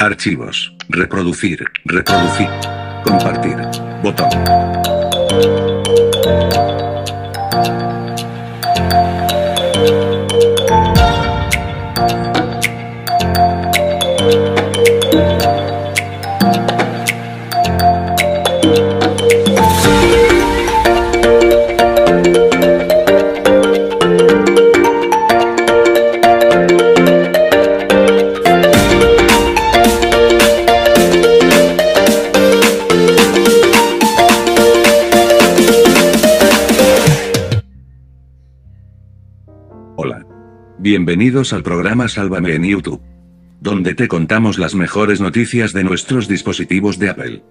Archivos. Reproducir. Reproducir. Compartir. Botón. Bienvenidos al programa Sálvame en YouTube. Donde te contamos las mejores noticias de nuestros dispositivos de Apple.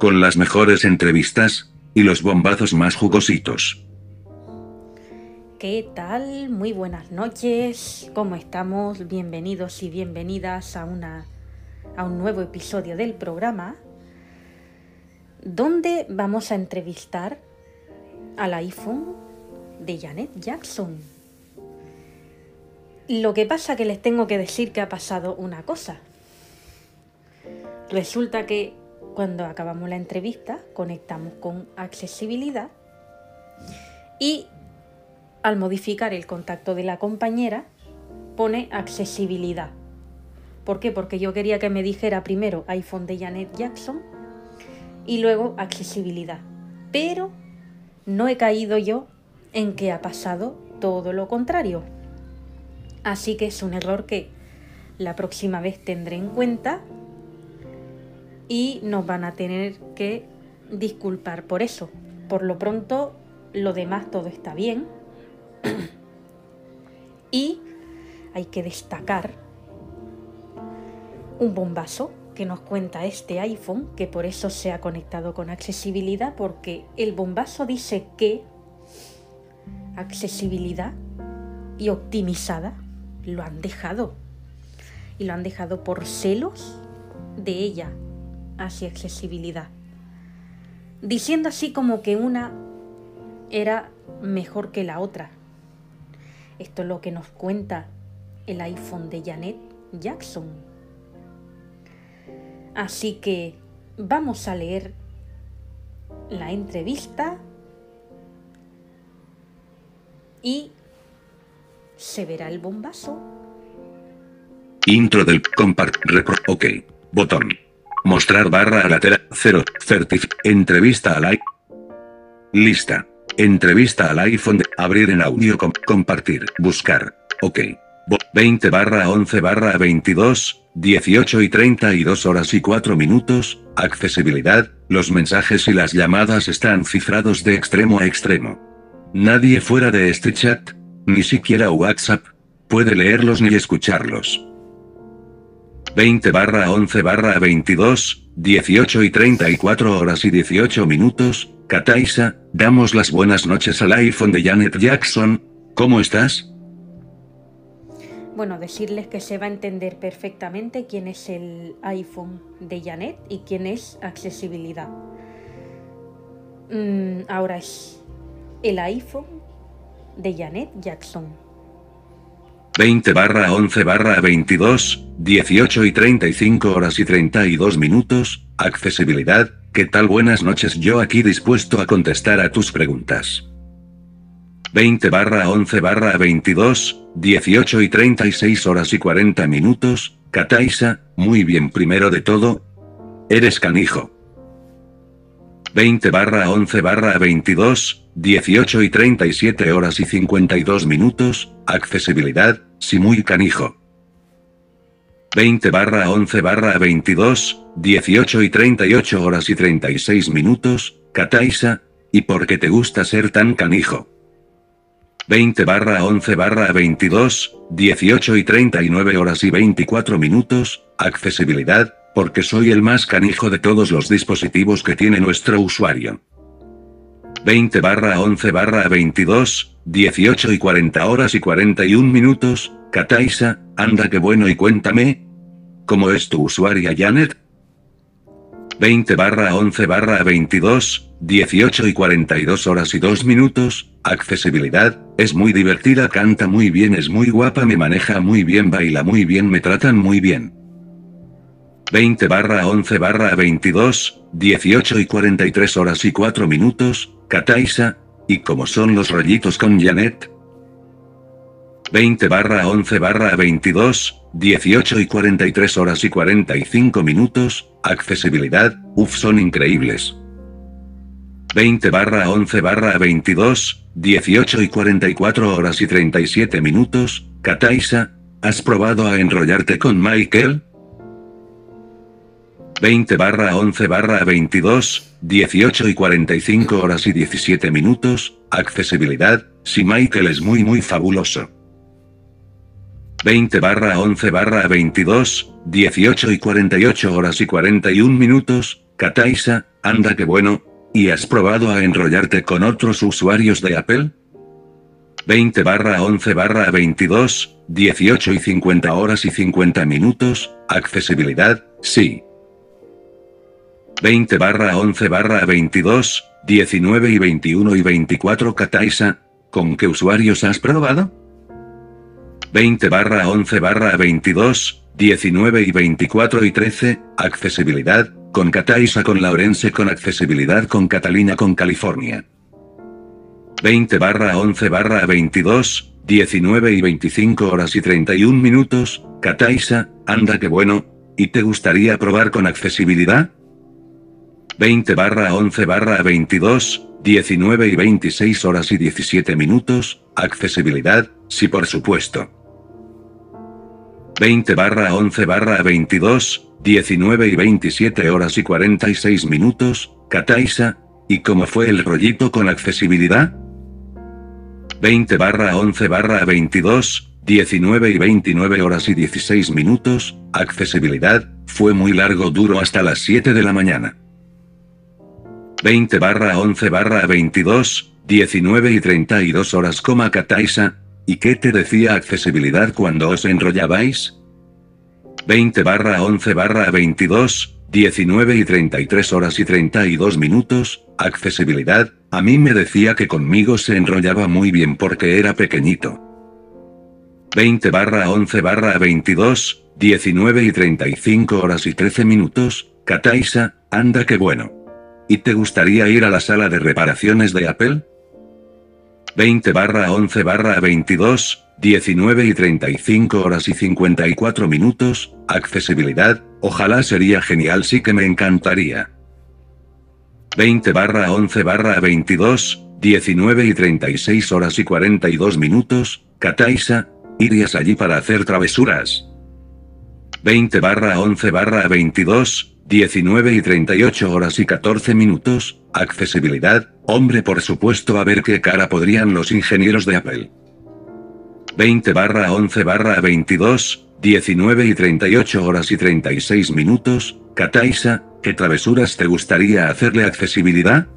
Con las mejores entrevistas, y los bombazos más jugositos. ¿Qué tal? Muy buenas noches. ¿Cómo estamos? Bienvenidos y bienvenidas a una a un nuevo episodio del programa donde vamos a entrevistar al iPhone de Janet Jackson. Lo que pasa que les tengo que decir que ha pasado una cosa. Resulta que cuando acabamos la entrevista conectamos con accesibilidad y al modificar el contacto de la compañera pone accesibilidad. ¿Por qué? Porque yo quería que me dijera primero iPhone de Janet Jackson y luego accesibilidad. Pero no he caído yo en que ha pasado todo lo contrario. Así que es un error que la próxima vez tendré en cuenta y nos van a tener que disculpar por eso. Por lo pronto, lo demás todo está bien. y hay que destacar un bombazo que nos cuenta este iPhone, que por eso se ha conectado con accesibilidad, porque el bombazo dice que accesibilidad y optimizada lo han dejado. Y lo han dejado por celos de ella hacia accesibilidad. Diciendo así como que una era mejor que la otra. Esto es lo que nos cuenta el iPhone de Janet Jackson. Así que vamos a leer la entrevista y se verá el bombazo. Intro del compart repro. Ok. Botón. Mostrar barra lateral 0. Certif. Entrevista al iPhone. Lista. Entrevista al iPhone de abrir en audio com compartir. Buscar. Ok. Bo 20 barra 11 barra 22, 18 y 32 horas y 4 minutos. Accesibilidad. Los mensajes y las llamadas están cifrados de extremo a extremo. Nadie fuera de este chat, ni siquiera WhatsApp, puede leerlos ni escucharlos. 20 barra 11 barra 22, 18 y 34 horas y 18 minutos, Kataisa, damos las buenas noches al iPhone de Janet Jackson, ¿cómo estás? Bueno, decirles que se va a entender perfectamente quién es el iPhone de Janet y quién es accesibilidad. Mm, ahora es el iPhone de Janet Jackson. 20 barra 11 barra 22, 18 y 35 horas y 32 minutos, accesibilidad, ¿qué tal? Buenas noches, yo aquí dispuesto a contestar a tus preguntas. 20 barra 11 barra 22, 18 y 36 horas y 40 minutos, Kataisa, muy bien primero de todo. Eres canijo. 20 barra 11 barra 22, 18 y 37 horas y 52 minutos, accesibilidad, sí muy canijo. 20 barra 11 barra 22, 18 y 38 horas y 36 minutos, Kataisa, ¿y por qué te gusta ser tan canijo? 20 barra 11 barra 22, 18 y 39 horas y 24 minutos, accesibilidad, porque soy el más canijo de todos los dispositivos que tiene nuestro usuario. 20 barra 11 barra 22, 18 y 40 horas y 41 minutos, Kataisa, anda que bueno y cuéntame. ¿Cómo es tu usuaria Janet? 20 barra 11 barra 22, 18 y 42 horas y 2 minutos, accesibilidad, es muy divertida, canta muy bien, es muy guapa, me maneja muy bien, baila muy bien, me tratan muy bien. 20 barra 11 barra 22, 18 y 43 horas y 4 minutos, Kataisa, y como son los rollitos con Janet. 20 barra 11 barra 22, 18 y 43 horas y 45 minutos, accesibilidad, uff son increíbles. 20 barra 11 barra 22, 18 y 44 horas y 37 minutos, Kataisa, ¿has probado a enrollarte con Michael? 20 barra 11 barra 22, 18 y 45 horas y 17 minutos, accesibilidad, si Michael es muy muy fabuloso. 20 barra 11 barra 22, 18 y 48 horas y 41 minutos, Kataisa, anda que bueno, ¿y has probado a enrollarte con otros usuarios de Apple? 20 barra 11 barra 22, 18 y 50 horas y 50 minutos, accesibilidad, sí. 20 barra 11 barra 22, 19 y 21 y 24 Kataisa, ¿con qué usuarios has probado? 20 barra 11 barra 22, 19 y 24 y 13, accesibilidad, con Kataisa con Laurense con accesibilidad con Catalina con California. 20 barra 11 barra 22, 19 y 25 horas y 31 minutos, Kataisa, anda que bueno, ¿y te gustaría probar con accesibilidad? 20 barra 11 barra 22, 19 y 26 horas y 17 minutos, accesibilidad, sí por supuesto. 20 barra 11 barra 22, 19 y 27 horas y 46 minutos, Kataisa, ¿y cómo fue el rollito con accesibilidad? 20 barra 11 barra 22, 19 y 29 horas y 16 minutos, accesibilidad, fue muy largo duro hasta las 7 de la mañana. 20 barra 11 barra 22, 19 y 32 horas, coma Kataisa, ¿y qué te decía accesibilidad cuando os enrollabais? 20 barra 11 barra 22, 19 y 33 horas y 32 minutos, accesibilidad, a mí me decía que conmigo se enrollaba muy bien porque era pequeñito. 20 barra 11 barra 22, 19 y 35 horas y 13 minutos, Kataisa, anda que bueno. ¿Y te gustaría ir a la sala de reparaciones de Apple? 20 barra 11 barra 22, 19 y 35 horas y 54 minutos, accesibilidad, ojalá sería genial sí que me encantaría. 20 barra 11 barra 22, 19 y 36 horas y 42 minutos, Kataisa, ¿irías allí para hacer travesuras? 20 barra 11 barra 22, 19 y 38 horas y 14 minutos, accesibilidad, hombre por supuesto a ver qué cara podrían los ingenieros de Apple. 20 barra 11 barra 22, 19 y 38 horas y 36 minutos, Kataisa, ¿qué travesuras te gustaría hacerle accesibilidad?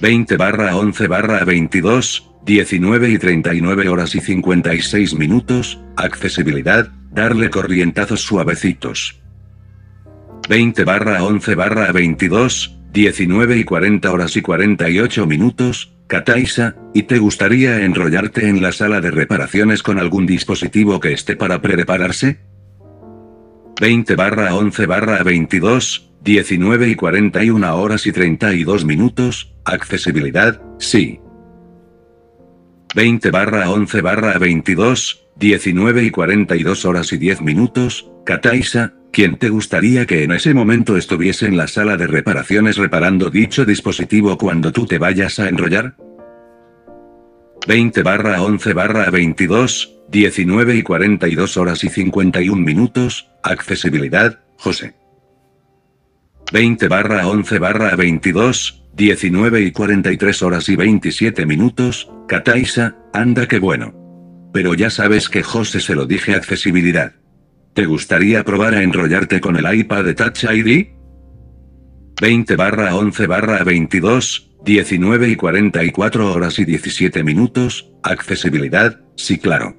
20 barra 11 barra 22, 19 y 39 horas y 56 minutos, accesibilidad, darle corrientazos suavecitos. 20 barra 11 barra 22, 19 y 40 horas y 48 minutos, Kataisa, ¿y te gustaría enrollarte en la sala de reparaciones con algún dispositivo que esté para prepararse? 20 barra 11 barra 22, 19 y 41 horas y 32 minutos, accesibilidad, sí. 20 barra 11 barra 22, 19 y 42 horas y 10 minutos, Kataisa, ¿quién te gustaría que en ese momento estuviese en la sala de reparaciones reparando dicho dispositivo cuando tú te vayas a enrollar? 20 barra 11 barra 22, 19 y 42 horas y 51 minutos, accesibilidad, José. 20 barra 11 barra 22, 19 y 43 horas y 27 minutos, Kataisa, anda que bueno. Pero ya sabes que José se lo dije accesibilidad. ¿Te gustaría probar a enrollarte con el iPad de Touch ID? 20 barra 11 barra 22, 19 y 44 horas y 17 minutos, accesibilidad, sí claro.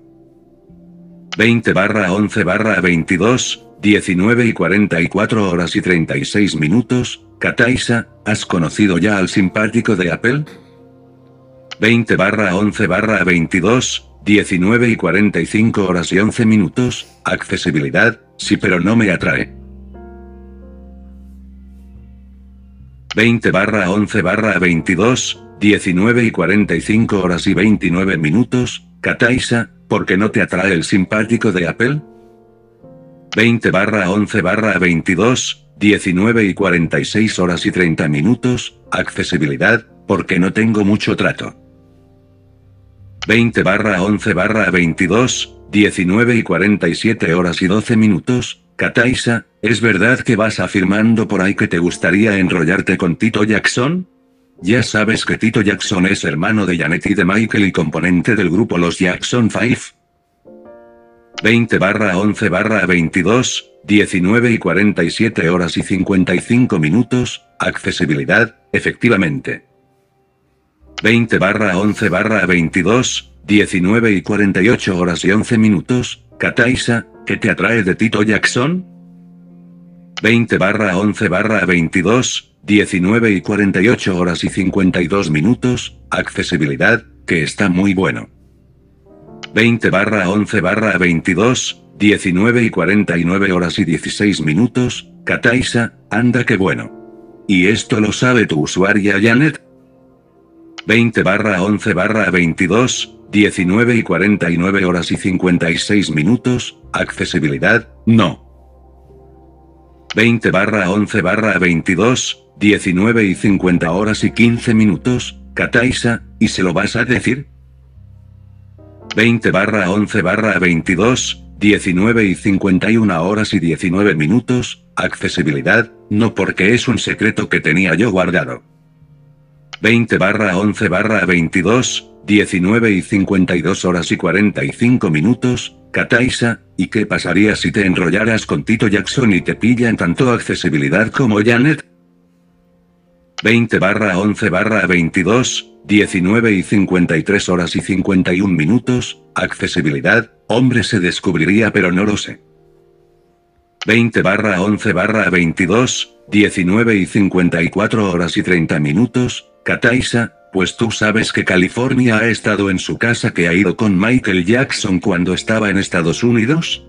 20 barra 11 barra 22, 19 y 44 horas y 36 minutos, Kataisa, ¿has conocido ya al simpático de Apple? 20 barra 11 barra 22, 19 y 45 horas y 11 minutos, accesibilidad, Sí, pero no me atrae. 20 barra 11 barra 22, 19 y 45 horas y 29 minutos, Kataisa, ¿por qué no te atrae el simpático de Apple? 20 barra 11 barra 22, 19 y 46 horas y 30 minutos, accesibilidad, porque no tengo mucho trato. 20 barra 11 barra 22, 19 y 47 horas y 12 minutos, Kataisa, ¿es verdad que vas afirmando por ahí que te gustaría enrollarte con Tito Jackson? Ya sabes que Tito Jackson es hermano de Janet y de Michael y componente del grupo Los Jackson 5. 20 barra 11 barra 22, 19 y 47 horas y 55 minutos, accesibilidad, efectivamente. 20 barra 11 barra 22, 19 y 48 horas y 11 minutos, Kataisa, ¿qué te atrae de Tito Jackson? 20 barra 11 barra 22, 19 y 48 horas y 52 minutos, accesibilidad, que está muy bueno. 20 barra 11 barra 22, 19 y 49 horas y 16 minutos, Kataisa, anda que bueno. ¿Y esto lo sabe tu usuaria Janet? 20 barra 11 barra 22, 19 y 49 horas y 56 minutos, accesibilidad, no. 20 barra 11 barra 22, 19 y 50 horas y 15 minutos, Kataisa, ¿y se lo vas a decir? 20 barra 11 barra 22, 19 y 51 horas y 19 minutos, accesibilidad, no porque es un secreto que tenía yo guardado. 20 barra 11 barra 22, 19 y 52 horas y 45 minutos, Kataisa, ¿y qué pasaría si te enrollaras con Tito Jackson y te pillan tanto accesibilidad como Janet? 20 barra 11 barra 22, 19 y 53 horas y 51 minutos, accesibilidad, hombre se descubriría pero no lo sé. 20 barra 11 barra 22, 19 y 54 horas y 30 minutos, Kataisa, pues tú sabes que California ha estado en su casa que ha ido con Michael Jackson cuando estaba en Estados Unidos.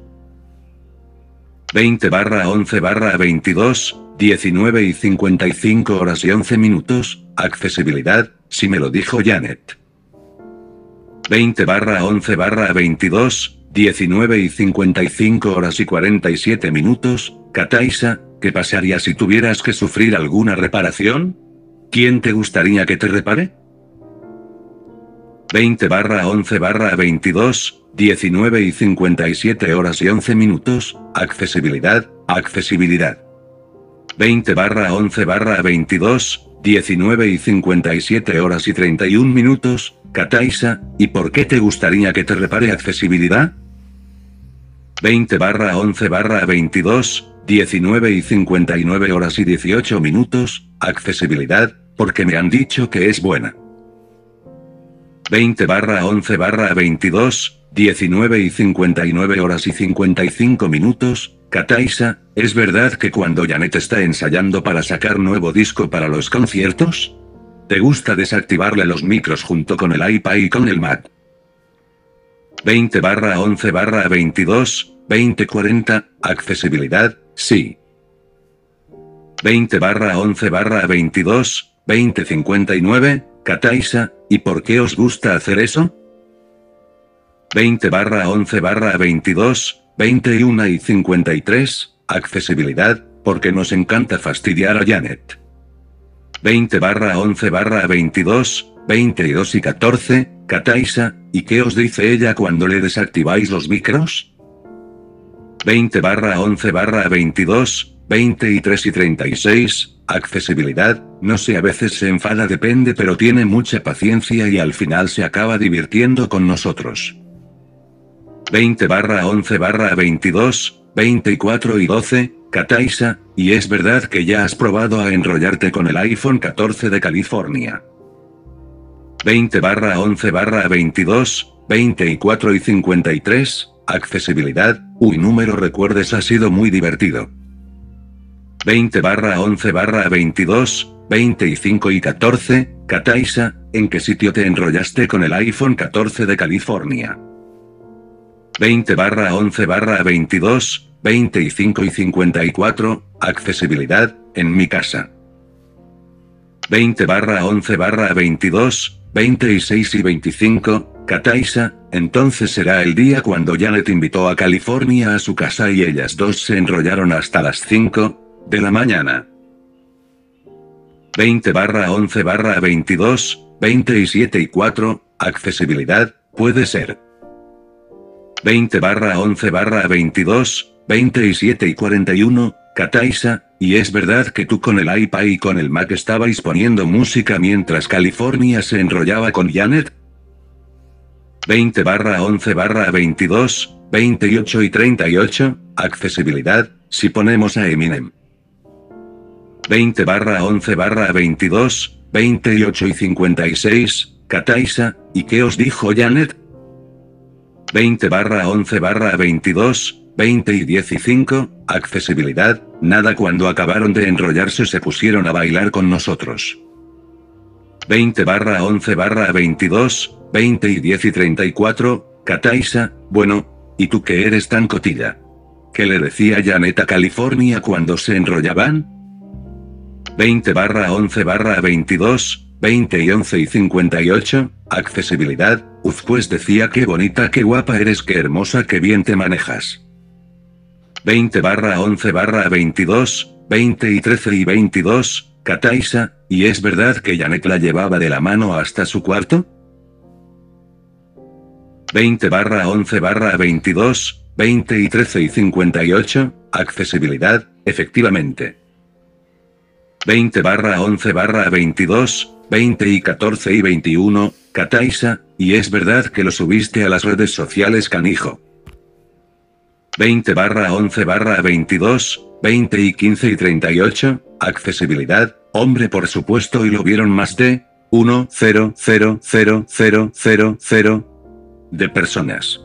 20 barra 11 barra 22, 19 y 55 horas y 11 minutos, accesibilidad, si me lo dijo Janet. 20 barra 11 barra 22, 19 y 55 horas y 47 minutos, Kataisa, ¿qué pasaría si tuvieras que sufrir alguna reparación? ¿Quién te gustaría que te repare? 20 barra 11 barra 22, 19 y 57 horas y 11 minutos, accesibilidad, accesibilidad. 20 barra 11 barra 22, 19 y 57 horas y 31 minutos, Kataisa, ¿y por qué te gustaría que te repare accesibilidad? 20 barra 11 barra 22, 19 y 59 horas y 18 minutos, accesibilidad, porque me han dicho que es buena. 20 barra 11 barra 22, 19 y 59 horas y 55 minutos, Kataisa, ¿es verdad que cuando Janet está ensayando para sacar nuevo disco para los conciertos? ¿Te gusta desactivarle los micros junto con el iPad y con el Mac? 20 barra 11 barra 22, 2040, accesibilidad, sí. 20 barra 11 barra 22, 2059, Kataisa, ¿y por qué os gusta hacer eso? 20 barra 11 barra 22, 21 y 53, accesibilidad, porque nos encanta fastidiar a Janet. 20 barra 11 barra 22, 22 y 14, Kataisa, ¿y qué os dice ella cuando le desactiváis los micros? 20 barra 11 barra 22, 23 y 36, accesibilidad, no sé a veces se enfada depende pero tiene mucha paciencia y al final se acaba divirtiendo con nosotros. 20 barra 11 barra 22, 24 y 12, Kataisa, y es verdad que ya has probado a enrollarte con el iPhone 14 de California. 20 barra 11 barra 22, 24 y 53, Accesibilidad, uy número recuerdes ha sido muy divertido. 20 barra 11 barra 22, 25 y 14, Kataisa, ¿en qué sitio te enrollaste con el iPhone 14 de California? 20 barra 11 barra 22, 25 y 54, accesibilidad, en mi casa. 20 barra 11 barra 22, 26 y 25, Kataisa, entonces será el día cuando Janet invitó a California a su casa y ellas dos se enrollaron hasta las 5 de la mañana. 20 barra 11 barra 22, 27 y 4, accesibilidad, puede ser. 20 barra 11 barra 22, 27 y 41, Kataisa, y es verdad que tú con el iPad y con el Mac estabais poniendo música mientras California se enrollaba con Janet. 20 barra 11 barra 22, 28 y 38, accesibilidad, si ponemos a Eminem. 20 barra 11 barra 22, 28 y 56, Kataisa, ¿y qué os dijo Janet? 20 barra 11 barra 22, 20 y 15, accesibilidad, nada cuando acabaron de enrollarse se pusieron a bailar con nosotros. 20 barra 11 barra 22, 20 y 10 y 34, Kataisa, bueno, ¿y tú qué eres tan cotilla? ¿Qué le decía Janet a California cuando se enrollaban? 20 barra 11 barra 22, 20 y 11 y 58, accesibilidad, uf pues decía qué bonita, qué guapa eres, qué hermosa, qué bien te manejas. 20 barra 11 barra 22, 20 y 13 y 22, Kataisa, ¿y es verdad que Janet la llevaba de la mano hasta su cuarto? 20 barra 11 barra 22, 20 y 13 y 58, accesibilidad, efectivamente. 20 barra 11 barra 22, 20 y 14 y 21, Kataisa, y es verdad que lo subiste a las redes sociales canijo. 20 barra 11 barra 22, 20 y 15 y 38, accesibilidad, hombre por supuesto y lo vieron más de 1, 0, 0, 0, 0, 0, 0 de personas.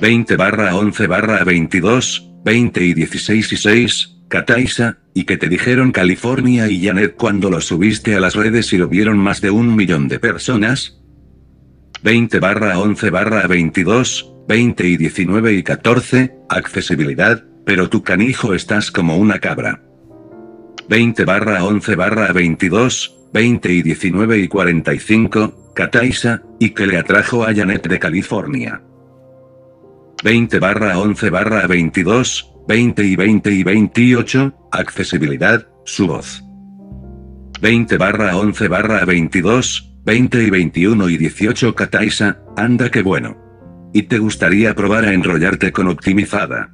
20 barra 11 barra 22, 20 y 16 y 6, Kataisa, y que te dijeron California y Janet cuando lo subiste a las redes y lo vieron más de un millón de personas. 20 barra 11 barra 22, 20 y 19 y 14, accesibilidad, pero tu canijo estás como una cabra. 20 barra 11 barra 22, 20 y 19 y 45, Kataisa, y que le atrajo a Janet de California. 20 barra 11 barra 22, 20 y 20 y 28, accesibilidad, su voz. 20 barra 11 barra 22, 20 y 21 y 18 Kataisa, anda que bueno. ¿Y te gustaría probar a enrollarte con optimizada?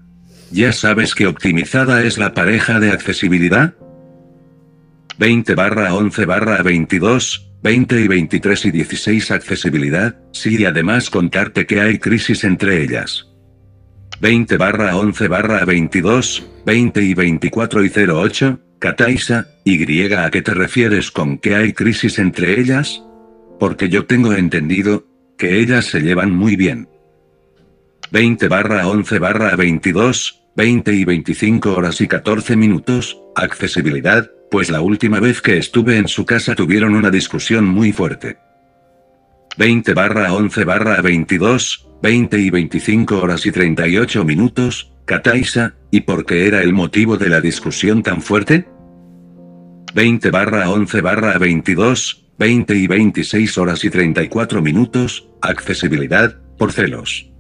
¿Ya sabes que optimizada es la pareja de accesibilidad? 20 barra 11 barra 22, 20 y 23 y 16 accesibilidad, sí y además contarte que hay crisis entre ellas. 20 barra 11 barra 22, 20 y 24 y 08, Kataisa, ¿y a qué te refieres con que hay crisis entre ellas? Porque yo tengo entendido, que ellas se llevan muy bien. 20 barra 11 barra 22, 20 y 25 horas y 14 minutos, accesibilidad, pues la última vez que estuve en su casa tuvieron una discusión muy fuerte. 20 barra 11 barra 22, 20 y 25 horas y 38 minutos, Kataisa, ¿y por qué era el motivo de la discusión tan fuerte? 20 barra 11 barra 22, 20 y 26 horas y 34 minutos, accesibilidad, por celos.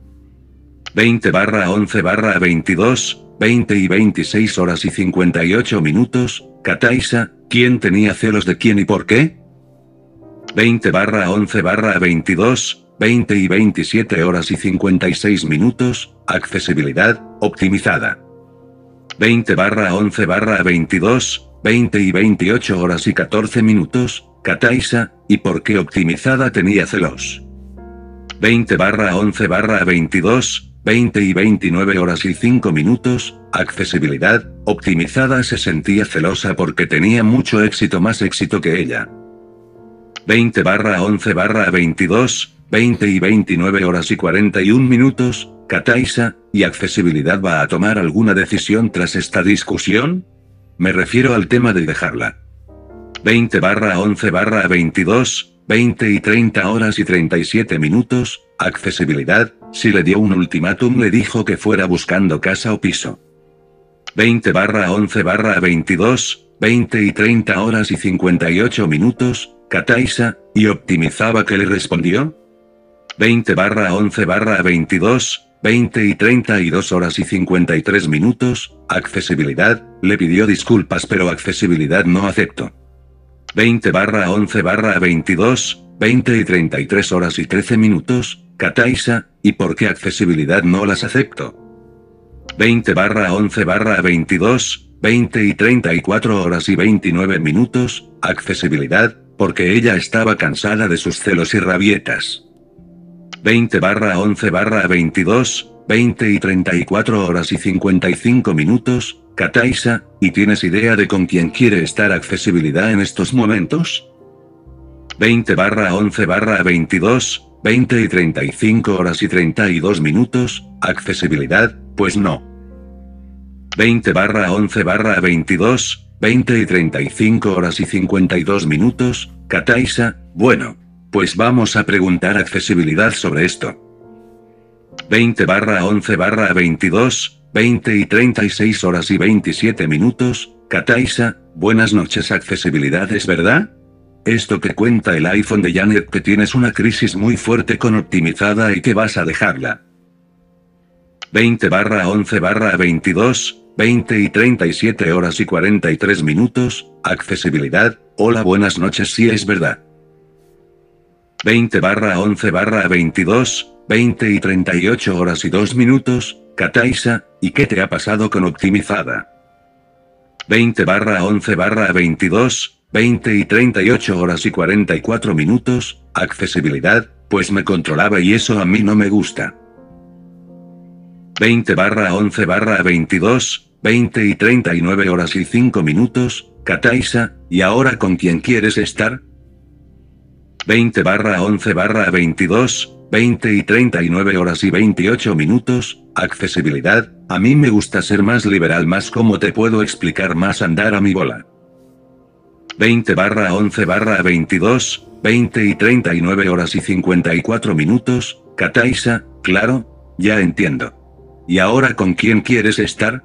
20 barra 11 barra 22, 20 y 26 horas y 58 minutos, Kataisa, ¿quién tenía celos de quién y por qué? 20 barra 11 barra 22, 20 y 27 horas y 56 minutos, accesibilidad, optimizada. 20 barra 11 barra 22, 20 y 28 horas y 14 minutos, Kataisa, y por qué optimizada tenía celos. 20 barra 11 barra 22, 20 y 29 horas y 5 minutos, accesibilidad, optimizada se sentía celosa porque tenía mucho éxito más éxito que ella. 20 barra 11 barra 22, 20 y 29 horas y 41 minutos, Kataisa, ¿y accesibilidad va a tomar alguna decisión tras esta discusión? Me refiero al tema de dejarla. 20 barra 11 barra 22, 20 y 30 horas y 37 minutos, accesibilidad, si le dio un ultimátum le dijo que fuera buscando casa o piso. 20 barra 11 barra 22, 20 y 30 horas y 58 minutos, Kataisa, y optimizaba que le respondió. 20 barra 11 barra 22, 20 y 32 horas y 53 minutos, accesibilidad, le pidió disculpas pero accesibilidad no aceptó. 20 barra 11 barra 22, 20 y 33 horas y 13 minutos, Kataisa, ¿y por qué accesibilidad no las acepto? 20 barra 11 barra 22, 20 y 34 horas y 29 minutos, accesibilidad, porque ella estaba cansada de sus celos y rabietas. 20 barra 11 barra 22, 20 y 34 horas y 55 minutos, Kataisa, ¿y tienes idea de con quién quiere estar accesibilidad en estos momentos? 20 barra 11 barra 22, 20 y 35 horas y 32 minutos, accesibilidad, pues no. 20 barra 11 barra 22, 20 y 35 horas y 52 minutos, Kataisa, bueno, pues vamos a preguntar accesibilidad sobre esto. 20 barra 11 barra 22, 20 y 36 horas y 27 minutos, Kataisa, buenas noches accesibilidad es verdad? Esto que cuenta el iPhone de Janet que tienes una crisis muy fuerte con optimizada y que vas a dejarla. 20 barra 11 barra 22, 20 y 37 horas y 43 minutos, accesibilidad, hola buenas noches si es verdad. 20 barra 11 barra 22, 20 y 38 horas y 2 minutos, Kataisa, ¿y qué te ha pasado con optimizada? 20 barra 11 barra 22, 20 y 38 horas y 44 minutos, accesibilidad, pues me controlaba y eso a mí no me gusta. 20 barra 11 barra 22, 20 y 39 horas y 5 minutos, Kataisa, ¿y ahora con quién quieres estar? 20 barra 11 barra 22, 20 y 39 horas y 28 minutos, accesibilidad, a mí me gusta ser más liberal más como te puedo explicar más andar a mi bola. 20 barra 11 barra 22, 20 y 39 horas y 54 minutos, Kataisa, claro, ya entiendo. ¿Y ahora con quién quieres estar?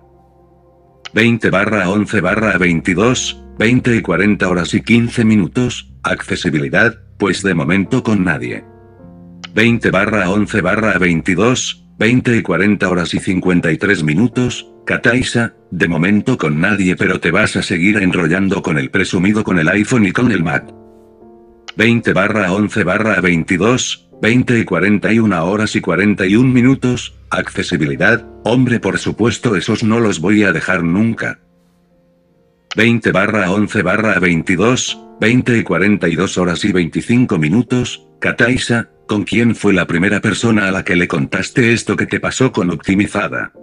20 barra 11 barra 22, 20 y 40 horas y 15 minutos, accesibilidad, pues de momento con nadie. 20 barra 11 barra 22, 20 y 40 horas y 53 minutos, Kataisa, de momento con nadie pero te vas a seguir enrollando con el presumido con el iPhone y con el Mac. 20 barra 11 barra 22, 20 y 41 horas y 41 minutos, accesibilidad, hombre por supuesto esos no los voy a dejar nunca. 20 barra 11 barra 22, 20 y 42 horas y 25 minutos, Kataisa, ¿con quién fue la primera persona a la que le contaste esto que te pasó con optimizada?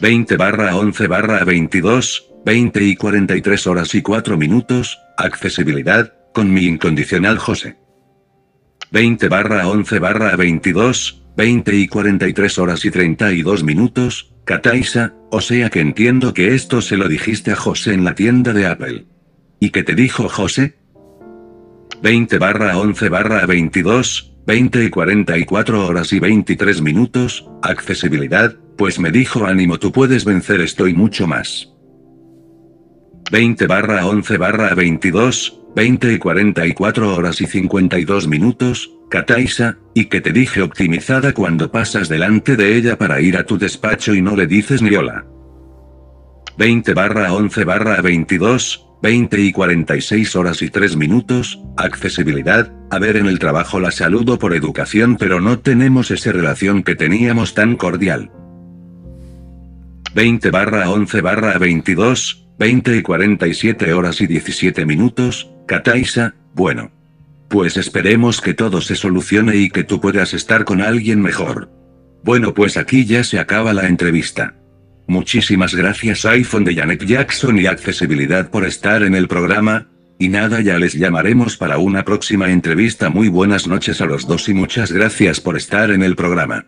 20 barra 11 barra 22, 20 y 43 horas y 4 minutos, accesibilidad, con mi incondicional José. 20 barra 11 barra 22, 20 y 43 horas y 32 minutos, Kataisa, o sea que entiendo que esto se lo dijiste a José en la tienda de Apple. ¿Y qué te dijo José? 20 barra 11 barra 22, 20 y 44 horas y 23 minutos, accesibilidad, pues me dijo ánimo tú puedes vencer esto y mucho más. 20 barra 11 barra 22, 20 y 44 horas y 52 minutos, Kataisa, y que te dije optimizada cuando pasas delante de ella para ir a tu despacho y no le dices ni hola. 20 barra 11 barra 22, 20 y 46 horas y 3 minutos, accesibilidad, a ver en el trabajo la saludo por educación pero no tenemos esa relación que teníamos tan cordial. 20 barra 11 barra 22, 20 y 47 horas y 17 minutos, Kataisa, bueno. Pues esperemos que todo se solucione y que tú puedas estar con alguien mejor. Bueno pues aquí ya se acaba la entrevista. Muchísimas gracias iPhone de Janet Jackson y Accesibilidad por estar en el programa, y nada ya les llamaremos para una próxima entrevista muy buenas noches a los dos y muchas gracias por estar en el programa.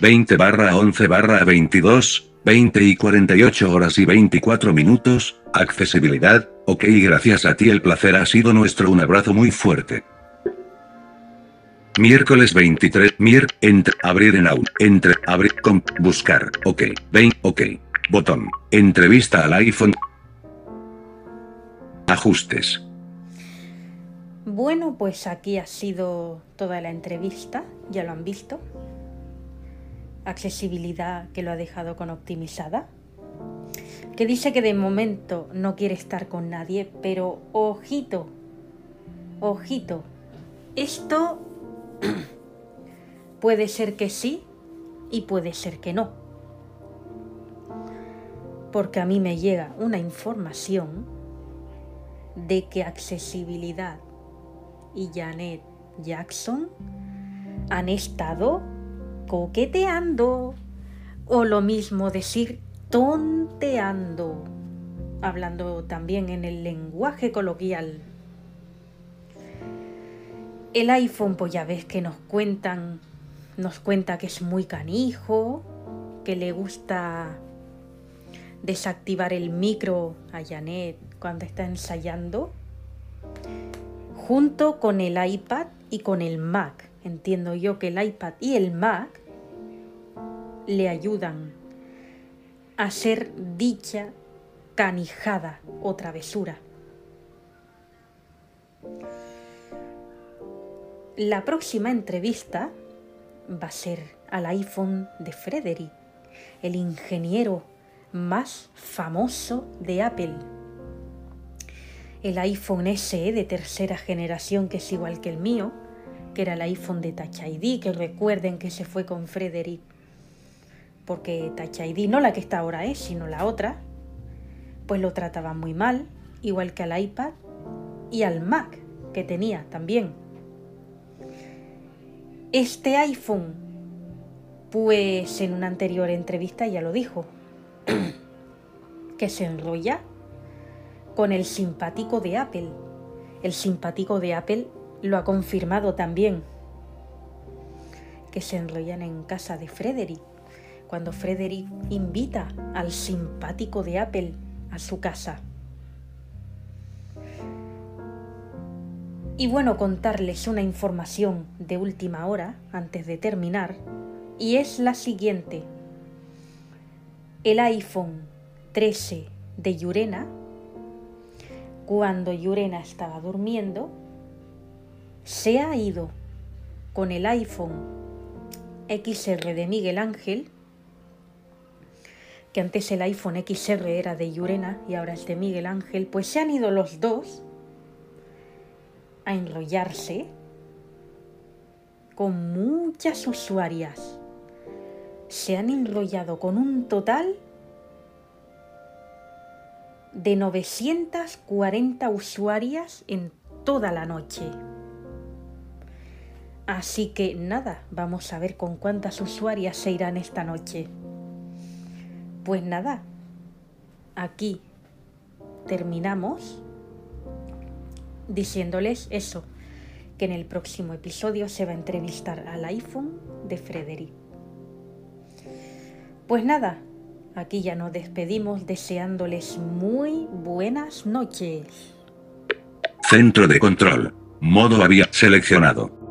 20 barra 11 barra 22, 20 y 48 horas y 24 minutos, accesibilidad, ok gracias a ti el placer ha sido nuestro un abrazo muy fuerte. Miércoles 23. Mier. Entre. Abrir en aún. Entre. Abrir. Con. Buscar. Ok. 20. Ok. Botón. Entrevista al iPhone. Ajustes. Bueno, pues aquí ha sido toda la entrevista, ya lo han visto. Accesibilidad que lo ha dejado con optimizada. Que dice que de momento no quiere estar con nadie, pero ojito, ojito, esto puede ser que sí y puede ser que no. Porque a mí me llega una información de que accesibilidad y Janet Jackson han estado coqueteando o lo mismo decir tonteando, hablando también en el lenguaje coloquial. El iPhone, pues ya ves que nos cuentan, nos cuenta que es muy canijo, que le gusta desactivar el micro a Janet cuando está ensayando junto con el iPad y con el Mac. Entiendo yo que el iPad y el Mac le ayudan a hacer dicha canijada o travesura. La próxima entrevista va a ser al iPhone de Frederick, el ingeniero más famoso de Apple el iPhone SE de tercera generación, que es igual que el mío, que era el iPhone de Touch ID, que recuerden que se fue con Frederick, porque Touch ID, no la que está ahora es, sino la otra, pues lo trataba muy mal, igual que al iPad y al Mac que tenía también. Este iPhone, pues en una anterior entrevista ya lo dijo, que se enrolla con el simpático de Apple. El simpático de Apple lo ha confirmado también, que se enrollan en casa de Frederick, cuando Frederick invita al simpático de Apple a su casa. Y bueno, contarles una información de última hora antes de terminar, y es la siguiente. El iPhone 13 de Yurena cuando Yurena estaba durmiendo, se ha ido con el iPhone XR de Miguel Ángel, que antes el iPhone XR era de Yurena y ahora es de Miguel Ángel, pues se han ido los dos a enrollarse con muchas usuarias. Se han enrollado con un total de 940 usuarias en toda la noche. Así que nada, vamos a ver con cuántas usuarias se irán esta noche. Pues nada, aquí terminamos diciéndoles eso, que en el próximo episodio se va a entrevistar al iPhone de Frederick. Pues nada, Aquí ya nos despedimos deseándoles muy buenas noches. Centro de control. Modo había seleccionado.